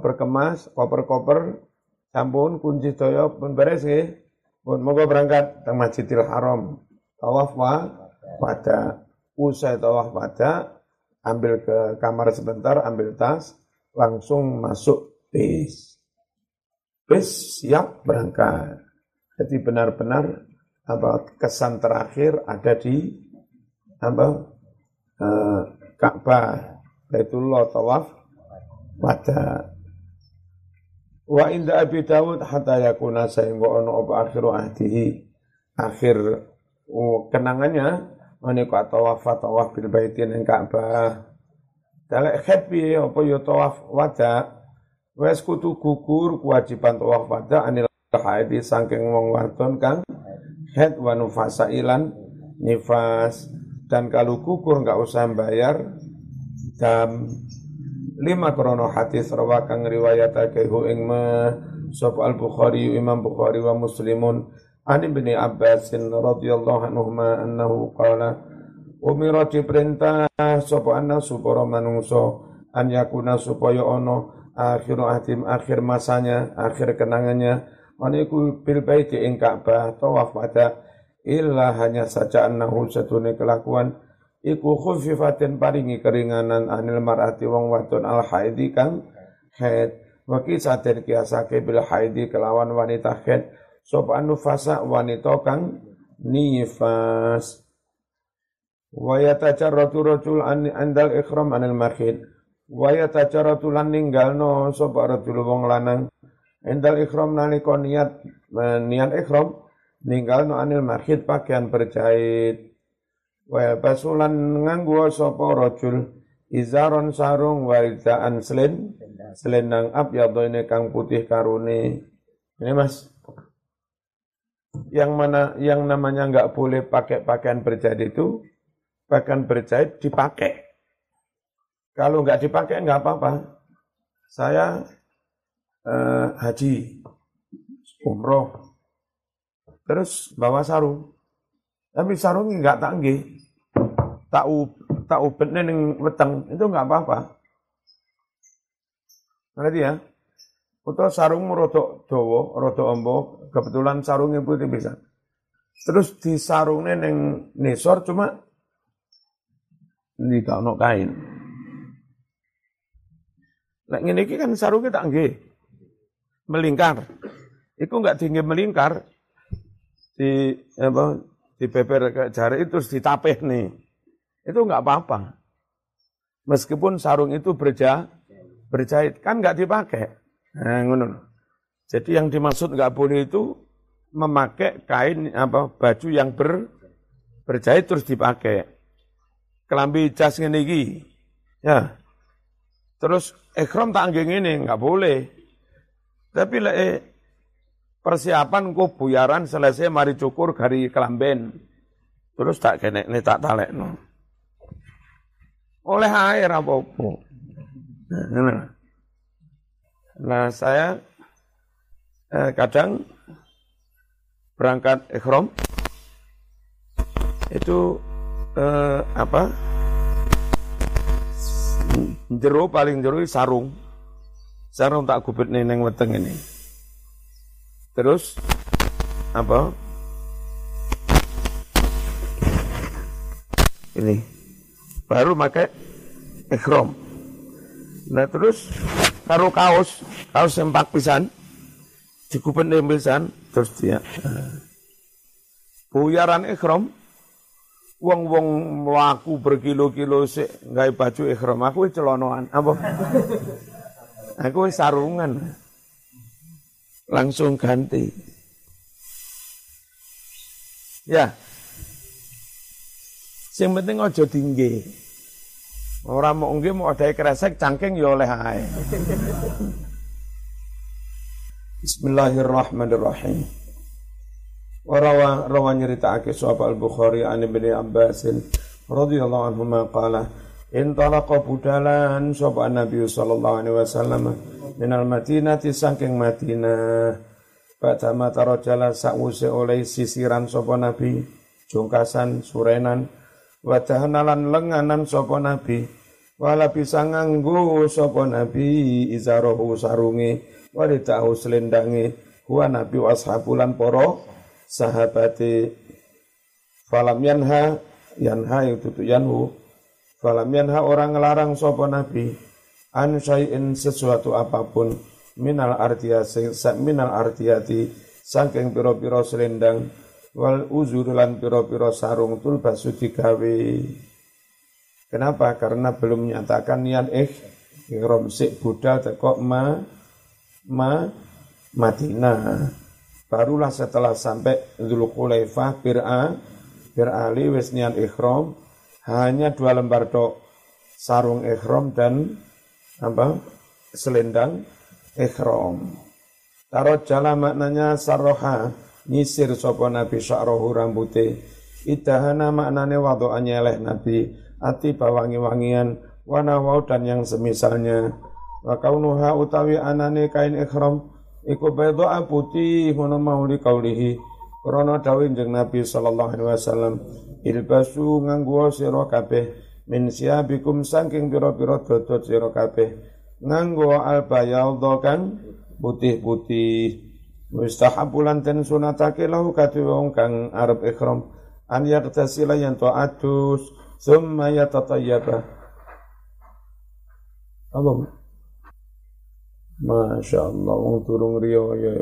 berkemas, koper-koper, sampun kunci daya pun beres nggih. Pun moga berangkat teng Masjidil Haram. Tawaf wa pada usai tawaf pada ambil ke kamar sebentar, ambil tas, langsung masuk bis. Bis siap berangkat. Jadi benar-benar apa kesan terakhir ada di apa eh, Ka'bah, Baitullah tawaf pada Wa inda Abi Dawud hatta yakuna sehingga ono apa akhiru ahdihi. Akhir kenangannya menika tawaf tawaf bil baitin ing Ka'bah. Dalek happy apa yo tawaf wada? Wes kutu gugur kewajiban tawaf wada anil haidi saking wong wadon kang head wa nufasa ilan nifas. Dan kalau gugur enggak usah bayar dam lima krono hadis rawa kang riwayatake ing ma sapa al bukhari imam bukhari wa muslimun. An ibni abbas radhiyallahu anhu ma annahu qala umira diperintah sapa anna supaya manungso an yakuna supaya ono akhir ahdim akhir masanya akhir kenangannya. Maniku bil baiti ing Ka'bah tawaf pada illa hanya saja annahu satune kelakuan iku khufifatin paringi keringanan anil mar'ati wong wadon al haidi kang haid wa kisaten kiasake bil haidi kelawan wanita haid sop anu fasa wanita kang nifas. Wa yatajarratu rajul an andal ikhram anil makhid. Wa yatajarratu lan ninggalno sop rajul wong lanang. Andal ikhram nalika niat niat ikhram ninggalno anil makhid pakaian berjahit Wa basulan nganggo sapa rajul izaron sarung waridaan selen selendang abyadh ini kang putih karuni. Ini Mas. Yang mana yang namanya nggak boleh pakai pakaian berjahit itu pakaian berjahit dipakai. Kalau nggak dipakai nggak apa-apa. Saya eh, haji, umroh, terus bawa sarung. Tapi sarungnya nggak tanggi. Tak tak ubetnya ning weteng itu nggak apa-apa. Ngerti ya? Atau sarung rodok dowo, rodok ombo, kebetulan sarungnya putih bisa. Terus di sarungnya neng nisor cuma ini gak ono kain. Nah, ini kan sarungnya tak nggih. Melingkar. Itu nggak tinggi melingkar di apa dibeber ke jari itu ditapeh nih. Itu enggak apa-apa. Meskipun sarung itu berjah, berjahit, kan enggak dipakai. Nah. Jadi yang dimaksud enggak boleh itu memakai kain apa baju yang ber, berjahit terus dipakai. Kelambi jas iki. Ya. Terus ikhram tak anggeng ini enggak boleh. Tapi lek eh, persiapan ku buyaran selesai mari cukur gari kelamben. Terus tak kene ini tak talek no. Oleh air apa-apa. Nah, nah saya eh, kadang berangkat ikhram itu eh, apa jero paling jero sarung sarung tak gubet neneng weteng ini Terus apa? Ini baru pakai ikhram. Nah terus karo kaos, kaos sempak pisan, dikupen pisan, terus dia buyaran ikhram, wong-wong melaku berkilo-kilo sik nggak baju ikhram, aku celonoan apa? Aku sarungan langsung ganti. Ya. Sing penting aja tinggi. Orang mau nggih mau ada kresek cangking ya oleh ae. Bismillahirrahmanirrahim. Warawa rawa nyeritakake sahabat Al-Bukhari an Ibnu Abbas radhiyallahu anhu ma qala intalaqa budalan sahabat Nabi sallallahu alaihi wasallam minal Madinati saking Madinah Pada mata rojala sakwuse oleh sisiran sopo Nabi Jungkasan, surenan Wadahanalan lenganan sopo Nabi. Wala bisa nganggo sapa nabi izarahu sarunge walitahu selendange. Huwa nabi washabulan poro sahabate. Falam yanha yanha yang yanhu. Falam yanha orang ngelarang sapa nabi. An syai'in sesuatu apa pun minal artiyati minal artiyati saking pira-pira selendang wal uzur lan pira-pira sarung tulbasu digawe Kenapa? Karena belum menyatakan niat eh ihram sik budal teko ma ma Madinah. Barulah setelah sampai Dzulqulaifah Bir'a Bir'ali wis niat ihram hanya dua lembar tok sarung ihram dan apa? selendang ihram. Tarot jala maknanya sarroha nyisir sopo Nabi sya'rohu rambute. Idahana maknane wadu anyeleh Nabi. Ati bawangi-wangian wana wau dan yang semisalnya. Wa kaunuha utawi anane kain ikhram. Iku bayda putih ngono mau li kaulihi krana dawuh jeneng Nabi sallallahu alaihi wasallam ilbasu nganggo sira kabeh min siabikum saking pira-pira dodot sira kabeh. Nganggo al bayadha kan putih-putih mustahabulan ten sunatake lahu wong kang arep ikhram an yartasila yang adus Summa yatatayyaba. Apa? Masya Allah, wong turung riyo ya.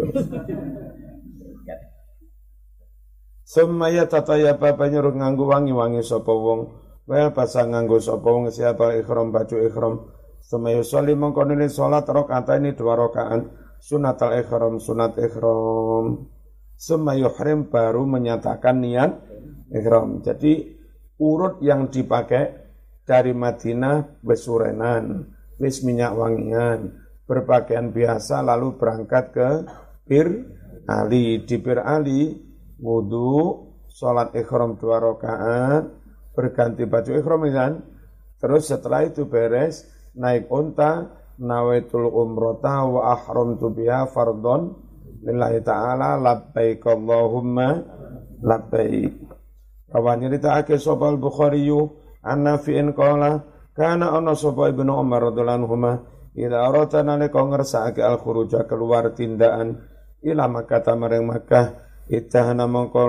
Summa yatatayyaba banyur nganggo wangi-wangi sapa wong. Wel pasang nganggo sapa wong siapa ikhram baju ikhram. Summa yusolli mongko salat rakaat ini dua rakaat sunat al ikhram sunat ikhram. Summa yuhrim baru menyatakan niat ikhram. Jadi urut yang dipakai dari Madinah besurenan, wis minyak wangian, berpakaian biasa lalu berangkat ke Bir Ali. Di Bir Ali wudhu, sholat ikhram dua rakaat, berganti baju ikhram kan. Terus setelah itu beres, naik unta, nawaitul umrota wa ahram biha fardon lillahi ta'ala labbaik Allahumma labbaik. Rawan nyeritakake sapa al-Bukhari an Nafi'in qala kana ana sapa Ibnu Umar radhiyallahu anhu ila arata nalika ngersakake al-khuruja keluar tindakan ila Makkah marang Makkah itahana mongko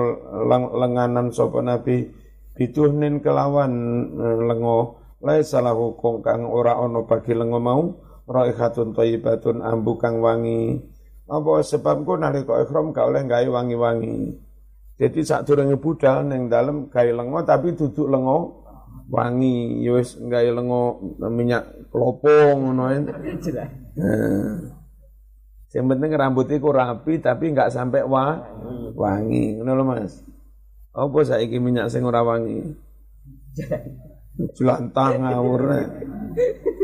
lenganan sapa Nabi bituhnin kelawan eh, lengo laisa lahu kang ora ana bagi lengo mau raihatun thayyibatun ambu kang wangi apa sebabku nalika ihram gak oleh gawe wangi-wangi jadi saat durunge budal neng dalam gawe lengo tapi duduk lengo wangi, ya wis gawe lengo minyak kelopong ngono Nah. Yang penting rambutnya ku rapi tapi nggak sampai wa, wangi, ngono lho Mas. Apa saiki minyak sing ora wangi? Jelantang ngawur.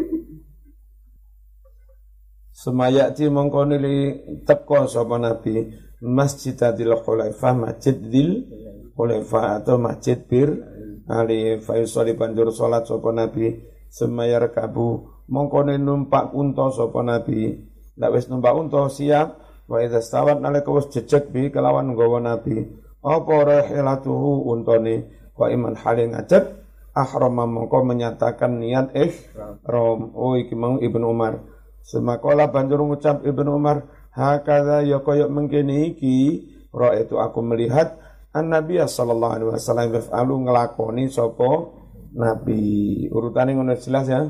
Semayati mongko nili teko sapa Nabi Masjid Adil Khulaifah, Masjid Dil Khulaifah atau Masjid Bir Ali Faisali banjur salat sapa Nabi. Semayar kabu mongkone numpak unta sapa Nabi. Ndak wis numpak unta siap. Wa idza stawat nalika wis jejeg bi kelawan nggawa Nabi. Apa rahilatuhu untane wa iman halin ngajak ahrama mongko menyatakan niat ihram oh iki mau Ibnu Umar semakola banjur ngucap Ibnu Umar Hakada ya kaya mengkene iki itu aku melihat an Nabi sallallahu alaihi wasallam yaf'alu nglakoni sapa nabi. Urutane ngono jelas ya.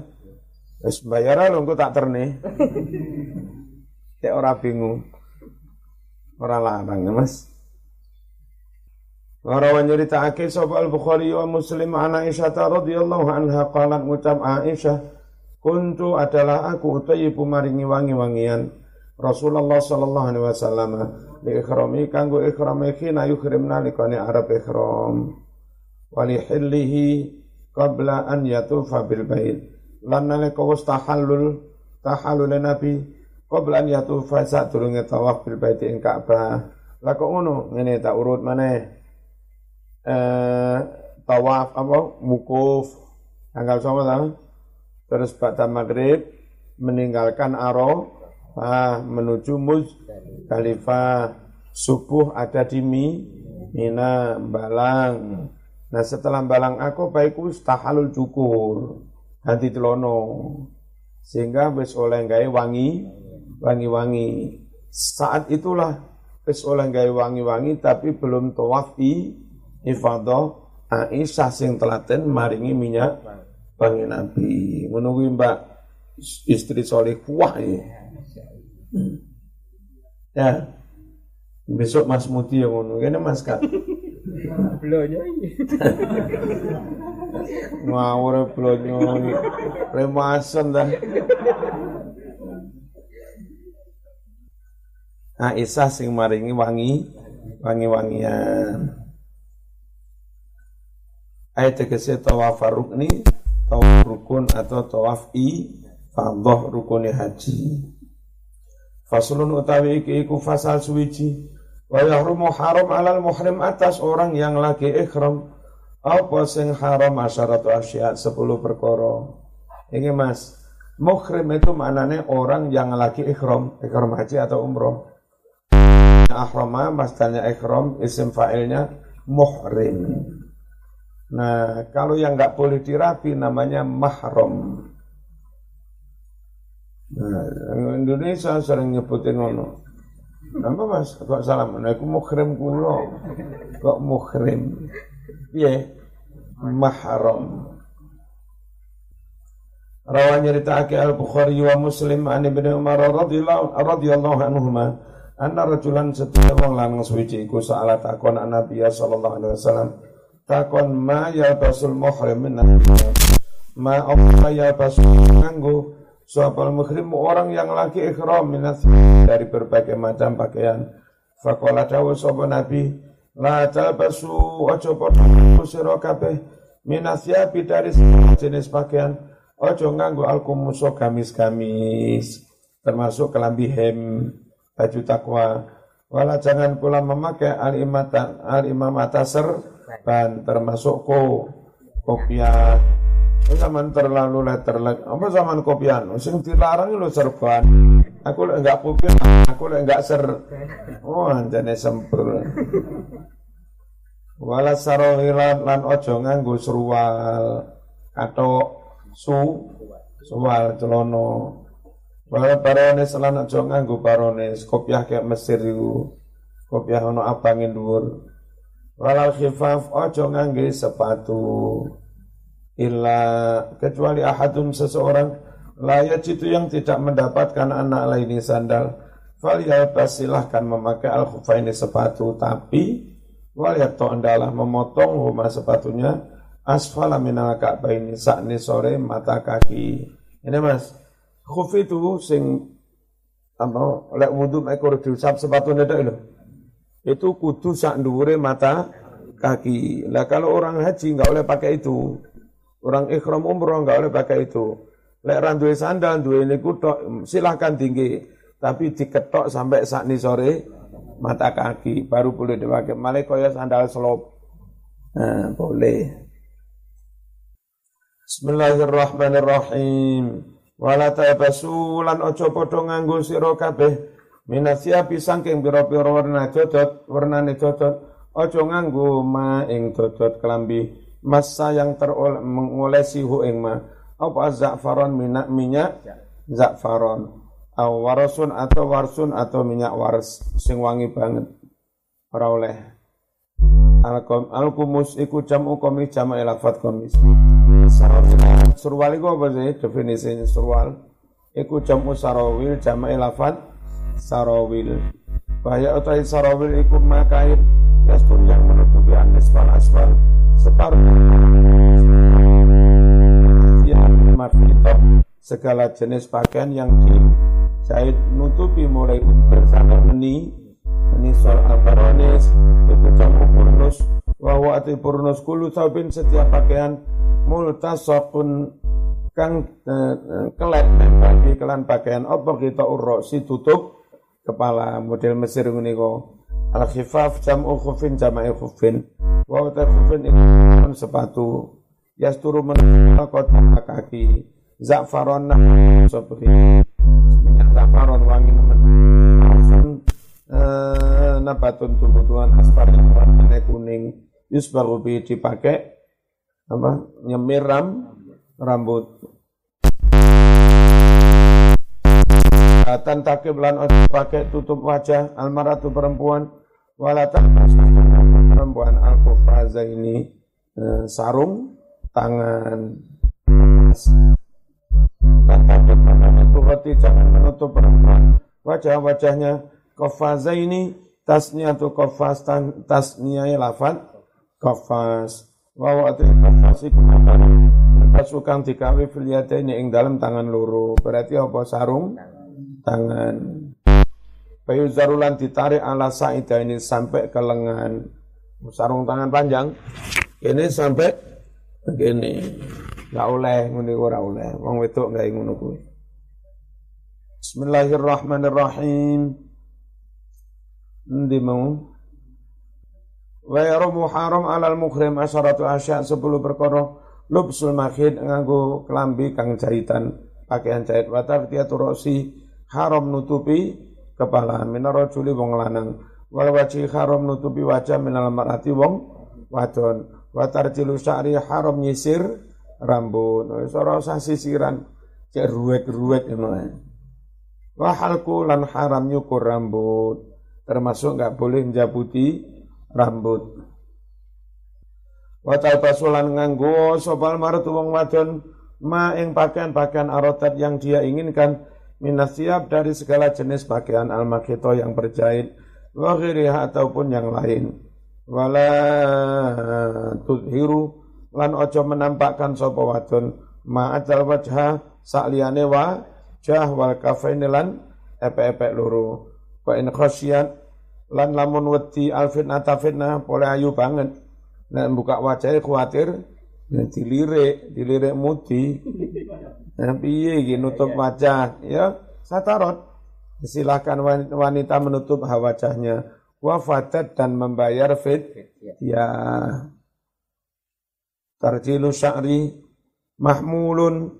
Wis bayar lho engko tak terne. Cek ora bingung. Ora larang ya, Mas. Warawan nyeritakake sapa Al-Bukhari wa Muslim an Aisyah radhiyallahu anha qalat ngucap Aisyah kuntu adalah aku utayibu maringi wangi-wangian. Rasulullah sallallahu alaihi wasallam li ikhrami kanggo ikhrami khina yukhrim nalikane arab ikhram. Wali hillihi qabla an yatufa bil bait. Lan nalika wis tahallul tahallul nabi qabla an yatufa sadurunge tawaf bil bait ing Ka'bah. Lah kok ngono? Ngene tak urut maneh. Eh tawaf apa? Wukuf. Tanggal sama terus pada maghrib meninggalkan aro ah, menuju Muzdalifah. Subuh ada di Mi, Mina, Balang. Nah setelah Balang aku baik tahalul cukur. ganti telono sehingga wis oleh gawe wangi wangi-wangi saat itulah wis oleh gawe wangi-wangi tapi belum tawaf i ifadah Aisyah sing telaten maringi minyak wangi Nabi menunggu Mbak istri soleh kuah ya. ya besok Mas Muti yang ngono. Kene Mas Kak Blonya ini. ngawur blonyo iki remasen dah. Aisyah sing maringi wangi wangi-wangian. Ayat tegese tawaf rukni tawaf rukun atau tawaf i fardhah rukuni haji. Faslun utawi iki iku fasal suwiji. Wa yahrumu haram alal muhrim atas orang yang lagi ikhram. Apa sing haram asyaratu asya 10 perkara. Ini mas muhrim itu maknanya orang yang lagi ikhram ikhram haji atau umroh. Ahrama masdalnya ikhram isim fa'ilnya muhrim Nah, kalau yang nggak boleh dirapi namanya mahram. Nah, Indonesia sering nyebutin ngono. Apa mas? Kok salam? Nah, aku muhrim kulo. Kok muhrim? Iya, mahram. Rawan nyerita al Bukhari wa Muslim an Ibnu Umar radhiyallahu radhiyallahu anhuma anna rajulan setiap wong lanang suci iku saala takon Nabi sallallahu alaihi wasallam takon ma ya basul muhrim ma apa ya basul nganggo Soal muhrim orang yang lagi ikhram minas dari berbagai macam pakaian. Fakola dawu sopo nabi la talbasu ojo podo sira kabeh minas yabi dari jenis pakaian. Ojo nganggo alkumuso gamis-gamis termasuk kelambi hem baju takwa. Wala jangan pula memakai al-imamata serban termasuk ko kopiah zaman terlalu letter lagi. Apa zaman kopian? Sing dilarang lu serban. Aku lek enggak kopian, aku lek enggak ser. Oh, anjane sempur. Wala sarohilan lan ojo nganggo serual atau su suwal celono. Wala barones lan ojo nganggo barones kopiah kayak Mesir itu. Kopiah ono abangin dhuwur. Wala khifaf ojo ngangge sepatu. Illa kecuali ahadun seseorang layak itu yang tidak mendapatkan anak lainnya sandal faliyalbas silahkan memakai al ini sepatu tapi waliyat adalah memotong rumah sepatunya asfala minal ini sakni sore mata kaki. Ini mas khuf itu sing apa lek wudu ekor diusap sepatu ndak lho itu kudu sak dhuwure mata kaki lah kalau orang haji nggak boleh pakai itu Orang ikhram umroh nggak boleh pakai itu. Lek randuwe sandal, duwe ini kutok, silahkan tinggi. Tapi diketok sampai saat ini sore mata kaki baru boleh dipakai. Malah kaya sandal slop. Nah, boleh. Bismillahirrahmanirrahim. Wala tabasu lan ojo padha nganggo sira kabeh minasyabi saking pira-pira warna cocot, warnane cocot. Ojo nganggo ma ing cocot kelambi. Masa yang terolesi hu ing ma. Apa za'faron minyak minyak? Za'faron. Aw warasun atau warsun atau minyak wars sing wangi banget. Ora oleh. Alkom alkumus iku jamu komis elafat komis surwal iku apa sih definisinya? Surwal. Iku jamu sarawil jamu elafat sarawil. Bahaya utai sarawil iku makain yastur yang menutupi anis fal asfal separuh. Segala jenis pakaian yang dijahit nutupi mulai unter sampai meni meni sol albaronis itu campur purnus bahwa ati purnus kulu saubin setiap pakaian multasokun kang eh, kelet bagi kelan pakaian. Apa kita urok si tutup kepala model Mesir kok al khifaf jam'u khufin jama'i khufin. Wa khufin itu sepatu. Yasturu kota kaki. Za'faron seperti minyak za'faron wangi nemen eh, nabatun tumbuhan aspar yang warnanya kuning. Yusbaru dipakai apa nyemiram rambut. Tan takib lan pakai tutup wajah almaratu perempuan walatan perempuan al ini eh, sarung tangan tan takib itu jangan menutup perempuan. Wajah-wajahnya kofaza ini tasnya atau kofas tasnya lafad kofas wawa ati kofas iku pasukan dikawi ini ing dalam tangan luru. Berarti apa? Sarung tangan. Bayu zarulan ditarik ala saida ini sampai ke lengan. Sarung tangan panjang. Ini sampai begini. Gak oleh, ngene ora oleh. Wong wedok gak ngono kuwi. Bismillahirrahmanirrahim. Ndi mau? Wa yaramu haram alal mukhrim asyaratu asya 10 perkara lubsul makhid nganggo kelambi kang jahitan pakaian jahit wa taftiatu rosi haram nutupi kepala. Minaro juli wong lanang. Wal wajhi haram nutupi wajah minal marati wong wadon. Wa tarjilu sya'ri haram nyisir rambut. Ora usah sisiran. Cek ruwet-ruwet ngono wa halku lan haram nyukur rambut. Termasuk enggak boleh menjabuti rambut. Wa talbasulan nganggo sopal maratu wong wadon. Ma ing pakaian-pakaian arotat yang dia inginkan minasiab dari segala jenis pakaian al-makito yang berjahit wa ataupun yang lain. Wala tudhiru lan ojo menampakkan sapa wadon. Ma'adal wajha sakliyane wa jah wal kafaini lan epe-epe loro. Wa in lan lamun wedi alfitnah fitnah boleh ayu banget. Nek buka wajahnya khawatir ya dilirik dilirik mudi. Nah, piye iki nutup wajah? Ya satarot. Silahkan wanita menutup wajahnya. Wafatat dan membayar fit. Ya. Tarjilu sya'ri mahmulun.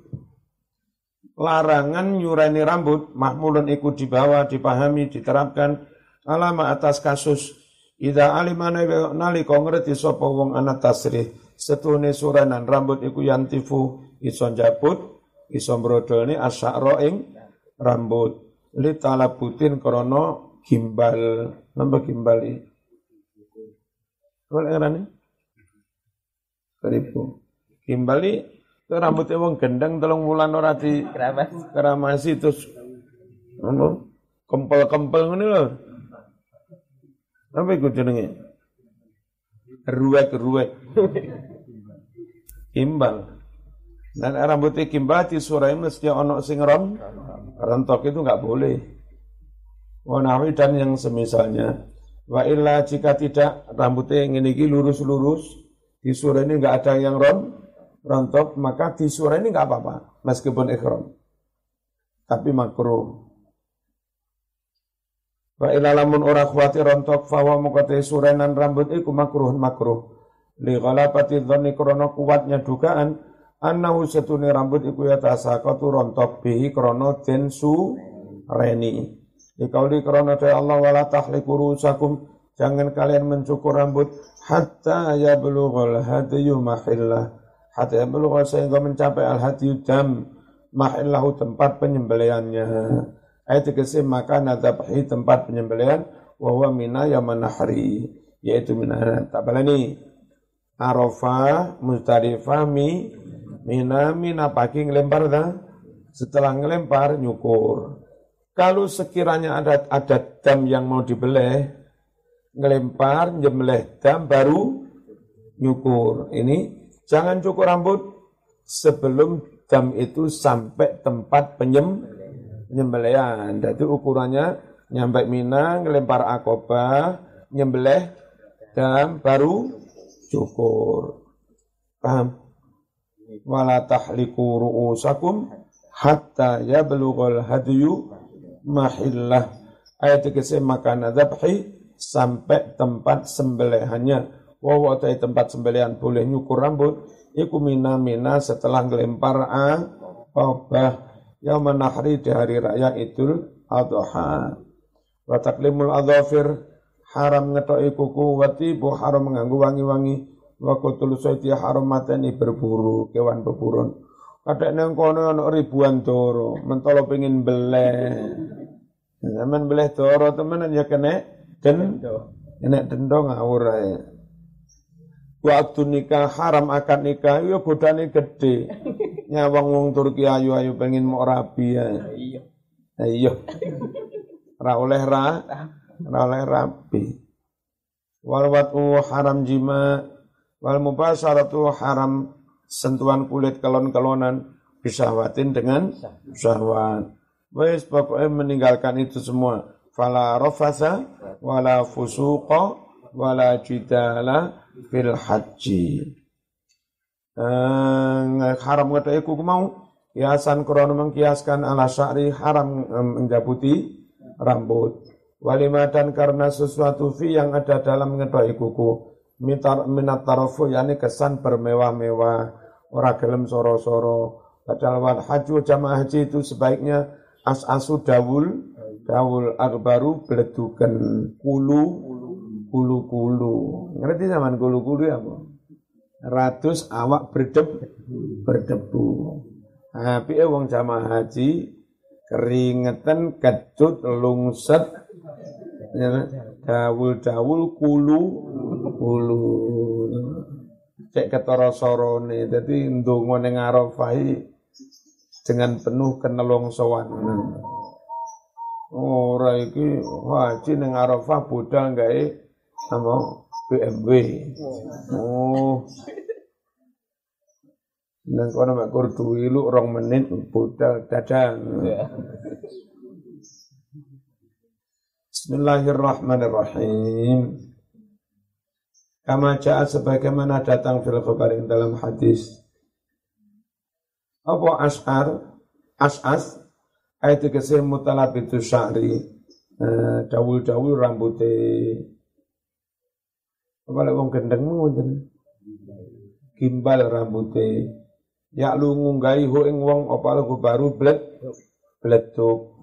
Larangan nyurani rambut. Mahmulun ikut dibawa dipahami diterapkan. Alama atas kasus Ida alimana nalika ngerti sapa wong ana tasrih setune suranan rambut iku yantifu iso njabut iso mbrodolne asyara ing rambut. Li talabutin krana gimbal. Nambah gimbal iki? Kalau erane Seribu. Gimbal itu rambutnya wong gendeng telung wulan ora di keramasi. terus ngono kempel-kempel ngono lho. Apa iku jenenge? Ruwek-ruwek. Gimbal. Dan rambutnya kimbati surai mesti ono sing ron, rontok itu nggak boleh. Wanawi dan yang semisalnya. Wa illa jika tidak rambutnya yang ini lurus-lurus, di surai ini nggak ada yang ron, rontok, maka di surai ini nggak apa-apa, meskipun ikhram. Tapi makruh. Wa illa lamun ora khawatir rontok, fawa mukate surenan rambut iku makruh makruh. Li ghalabati dhanni krono kuatnya dugaan, annahu setune rambut iku ya tasaqatu rontok bihi krana den su reni. Dikauli krana ta Allah wala tahliku rusakum. Jangan kalian mencukur rambut hatta ya bulughal hadiyu mahillah. Hatta ya bulughal sehingga mencapai al hadiyu dam mahillahu tempat penyembeliannya ayat kesim maka nadabhi tempat penyembelian wa huwa mina yamanahri yaitu mina tak balani Arafah, Muzdalifah, Mi, Mina mina pagi ngelempar dah. Setelah ngelempar nyukur. Kalau sekiranya ada ada dam yang mau dibeleh, ngelempar, nyembelih dam baru nyukur. Ini jangan cukur rambut sebelum dam itu sampai tempat penyem penyembelian. Jadi ukurannya nyampe mina, ngelempar akobah, nyembelih dam baru cukur. Paham? wala tahliku ru'usakum hatta yablughal hadyu mahillah ayat ke maka dzabhi sampai tempat sembelihannya wa wa tempat sembelihan boleh nyukur rambut iku mina mina setelah ngelempar obah yang menahri di hari raya idul adha wa taklimul adhafir haram ngetoki kuku wati bu haram menganggu wangi-wangi wa qutul sayti haram mateni berburu kewan beburun Kadek nang kono ana ribuan doro, mentolo pengin beleh. Zaman beleh doro temenan ya kena den kena dendo ngawur ae. Waktu nikah haram akan nikah ya bodane gede. Nyawang wong Turki ayu-ayu pengen mau rabi ya. Iya. Iya. Ra oleh ra, ra oleh rabi. Wal watu haram jima, wal mubasyaratu haram sentuhan kulit kelon-kelonan bisawatin dengan syahwat. Wes pokoknya meninggalkan itu semua. Fala rafasa wala fusuqa wala jidala fil haji. Eh, haram kata iku mau kiasan krono mengkiaskan ala sya'ri haram eh, menjabuti rambut. Walimatan karena sesuatu fi yang ada dalam ngedoi kuku mitar minat tarofu yakni kesan bermewah-mewah ora gelem soro-soro padahal wal haji jamaah haji itu sebaiknya as-asu dawul dawul akbaru beledukan kulu kulu kulu ngerti zaman kulu kulu ya bu? Ratus awak berdeb berdebu. Tapi wong jamaah haji keringetan kecut lungset ya, dawul-dawul kulu kulu cek ketara sorone dadi ndonga ning Arafah dengan penuh kenelongsoan. Ora iki haji ning Arafah budal gawe apa BMW oh Nang kono mek kur duwi lu rong menit budal dadang. Bismillahirrahmanirrahim. Kama ja'a sebagaimana datang fil khabarin dalam hadis. Apa as'ar? As'as ayat kesih mutalabitu sya'ri. Eh, dawul-dawul rambutnya. Apa lek wong gendeng ngoten. Gimbal rambutnya. Ya lu ngunggahi hu ing wong apa baru bled bleduk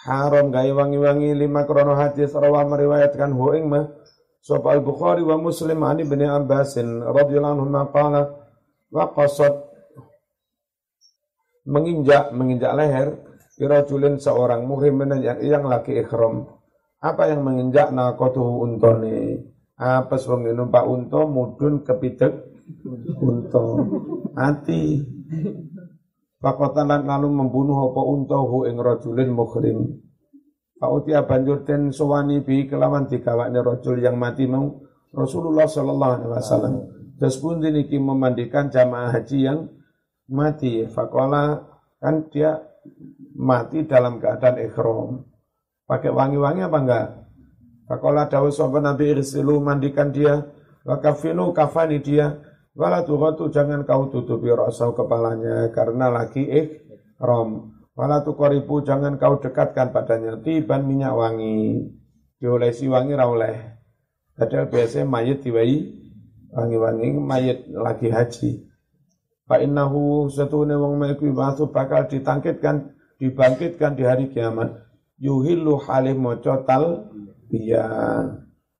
haram gawe wangi-wangi lima krono hadis rawah meriwayatkan hu ing mah sapa al bukhari wa muslim ani bin abbasin radhiyallahu anhu qala wa qasad. Menginjak menginjak leher irajulin seorang muhrim yang, yang laki ikhram. Apa yang menginjak nakotuhu untone apa wong numpak unta mudun kepidek unta mati Pakotalan lalu membunuh apa untahu ing rajulin mukhrim. Fautia banjur ten sowani bi kelawan dikawakne rajul yang mati mau Rasulullah sallallahu alaihi wasallam. Terus pun diniki memandikan jamaah haji yang mati. Fakola kan dia mati dalam keadaan ikhram. Pakai wangi-wangi apa enggak? Fakola dawuh sapa Nabi irsilu mandikan dia, wakafinu kafani dia, Wala tughatu jangan kau tutupi rasa kepalanya karena lagi ihram. Wala tuqaribu jangan kau dekatkan padanya tiban minyak wangi. Diolesi wangi ra oleh. Padahal biasanya mayit diwai wangi-wangi mayit lagi haji. Fa innahu satune wong mek batu bakal ditangkitkan dibangkitkan di hari kiamat. Yuhillu halim maca biya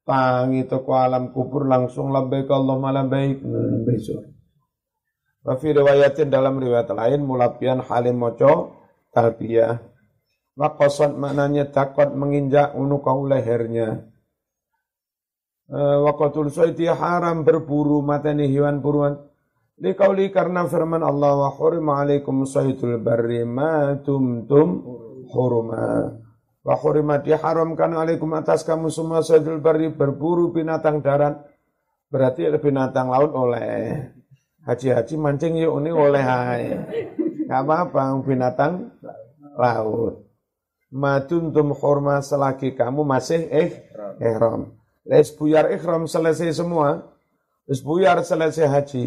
tangi toko alam kubur langsung labbaik Allahumma labbaik hmm, besok. Wa fi riwayatin dalam riwayat lain mulapian halim moco talbiyah. Wa qasad maknanya takut menginjak unukau lehernya. Eh, wa qatul sayti haram berburu matani hewan buruan. Likauli karena firman Allah wa hurima alaikum saydul barri ma tumtum hurma. Wa hurimat diharamkan alaikum atas kamu semua sajdul bari berburu binatang darat. Berarti binatang laut oleh. Haji-haji mancing yuk ini oleh hai. Gak apa-apa binatang laut. Maduntum hurma selagi kamu masih eh ihram. Les buyar ihram selesai semua. Les buyar selesai haji.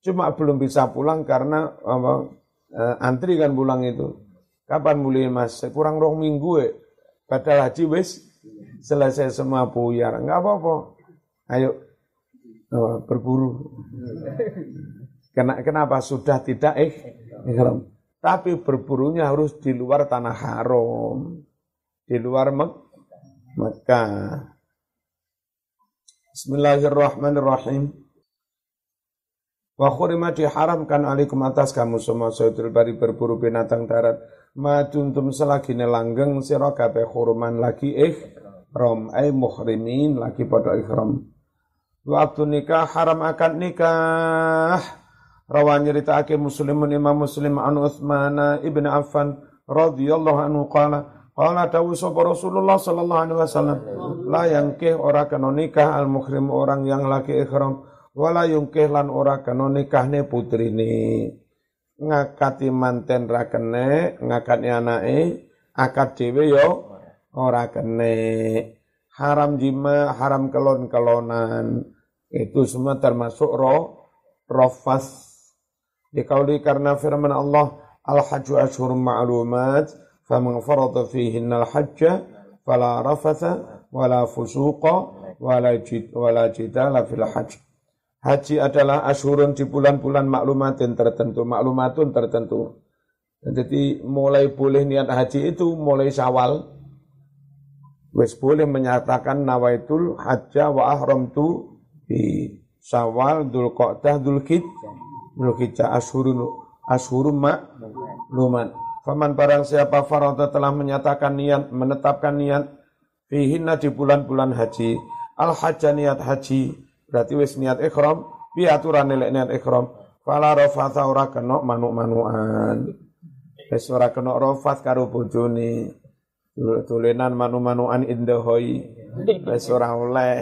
Cuma belum bisa pulang karena apa, eh, antri kan pulang itu Kapan mulai mas? Kurang rong minggu ya. Padahal haji wis selesai semua buyar. Enggak apa-apa. Ayo oh, berburu. Kenapa sudah tidak eh? Tapi berburunya harus di luar tanah haram. Di luar Mek Mekah. Bismillahirrahmanirrahim. Wa khurima diharamkan alaikum atas kamu semua sayyidul bari berburu binatang darat. Ma tuntum selagi nelanggeng sira kabeh huruman lagi ihram ay muhrimin lagi pada ihram. Waktu nikah haram akad nikah. Rawan nyeritakake Muslimun Imam Muslim an Utsman ibn Affan radhiyallahu anhu qala Qala dawu sapa Rasulullah sallallahu alaihi wasallam la yangkih ora kena nikah al muhrim orang yang lagi ihram wala yungkih lan ora kena nikahne putrine ngakati manten ra kene ngakati anake akad dhewe yo ora kene. Haram jima haram kelon-kelonan. Itu semua termasuk roh rofas. Dikauli karena firman Allah al-hajju ashhurum ma'lumat faman farada fihinna al-hajja fala rafatha wala fusuqa wala jidala fil hajj Haji adalah asyurun di bulan-bulan maklumatin tertentu, maklumatun tertentu. Jadi mulai boleh niat haji itu mulai syawal. Wes boleh menyatakan nawaitul hajja wa ahram tu di syawal, dul qa'dah, dul khid, dul hijjah, asyurun, asyurun maklumat. Faman barang siapa farada telah menyatakan niat, menetapkan niat, fihinna di bulan-bulan haji, al hajja niat haji, Berarti wis niat ikhram, piye aturan nilai niat ikhram? Fala rafatha ora kena manuk-manukan. Wis ora kena rafat karo bojone. Tulenan manu-manukan indahoi. Wis ora oleh.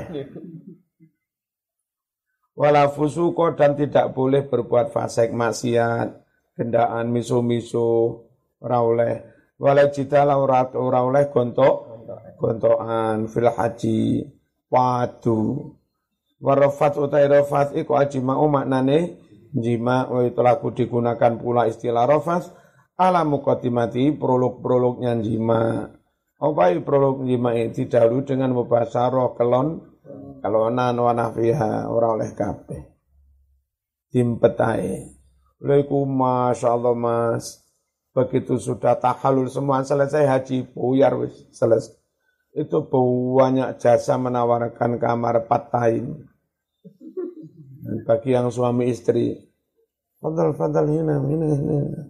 Wala fusuko dan tidak boleh berbuat fasik maksiat, gendaan miso-miso, ora oleh. Wala jidala ora ora oleh gontok, gontokan fil haji, padu. Warofat utai rofat iku ajima'u maknane jima wa itu laku digunakan pula istilah rofat ala mukotimati prolog-prolognya jima. Apa prolog jima itu dahulu dengan mubasaro kelon kelonan wa nafiha ora oleh kabeh. Timpetai. Laiku Masya mas. Begitu sudah tahalul semua selesai haji buyar wis selesai itu banyak jasa menawarkan kamar time. Bagi yang suami istri, fadal fadal hina hina hina.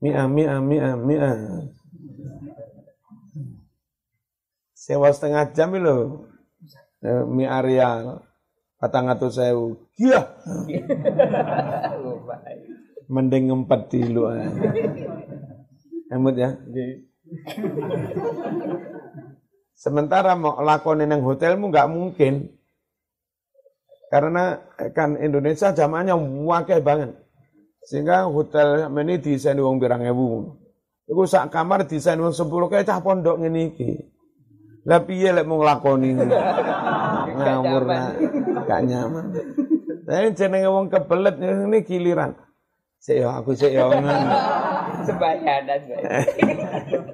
Mia mia mia mia. Sewa setengah jam lo, mia real, patang atau sewu, iya. Mending ngempet di luar. Emut ya. Sementara mau lakonin yang hotelmu nggak mungkin. Karena kan Indonesia zamannya wakil banget. Sehingga hotel ini desain uang birang ewu. Iku sak kamar desain uang sepuluh kayak cah pondok ini iki. Lah piye lek mau nglakoni ngawur gak nyaman. Tapi jenenge wong kebelet ini giliran. Sik aku sik yo Sebayanan.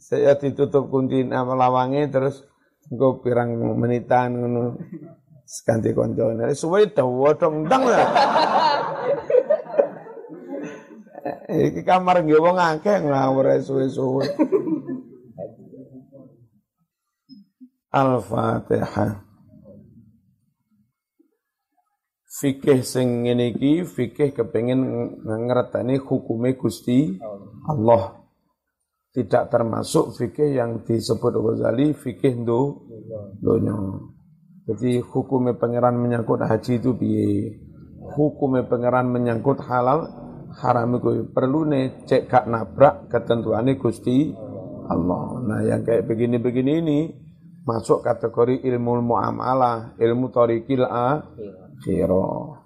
Saya ditutup kunci nama lawange terus gue pirang menitan ngono. Ganti koncone. Suwe dawa dong ndang lah. Iki kamar nggih wong akeh ngawur suwe-suwe. Al-Fatihah. Fikih sing ngene iki fikih kepengin ngerteni hukume Gusti Allah tidak termasuk fikih yang disebut Ghazali fikih do donya. Jadi hukumnya pangeran menyangkut haji itu biye. Hukumnya pangeran menyangkut halal haram itu perlu nih cek gak nabrak ketentuan Gusti Allah. Nah yang kayak begini-begini ini masuk kategori ilmu muamalah, ilmu torikil akhirah.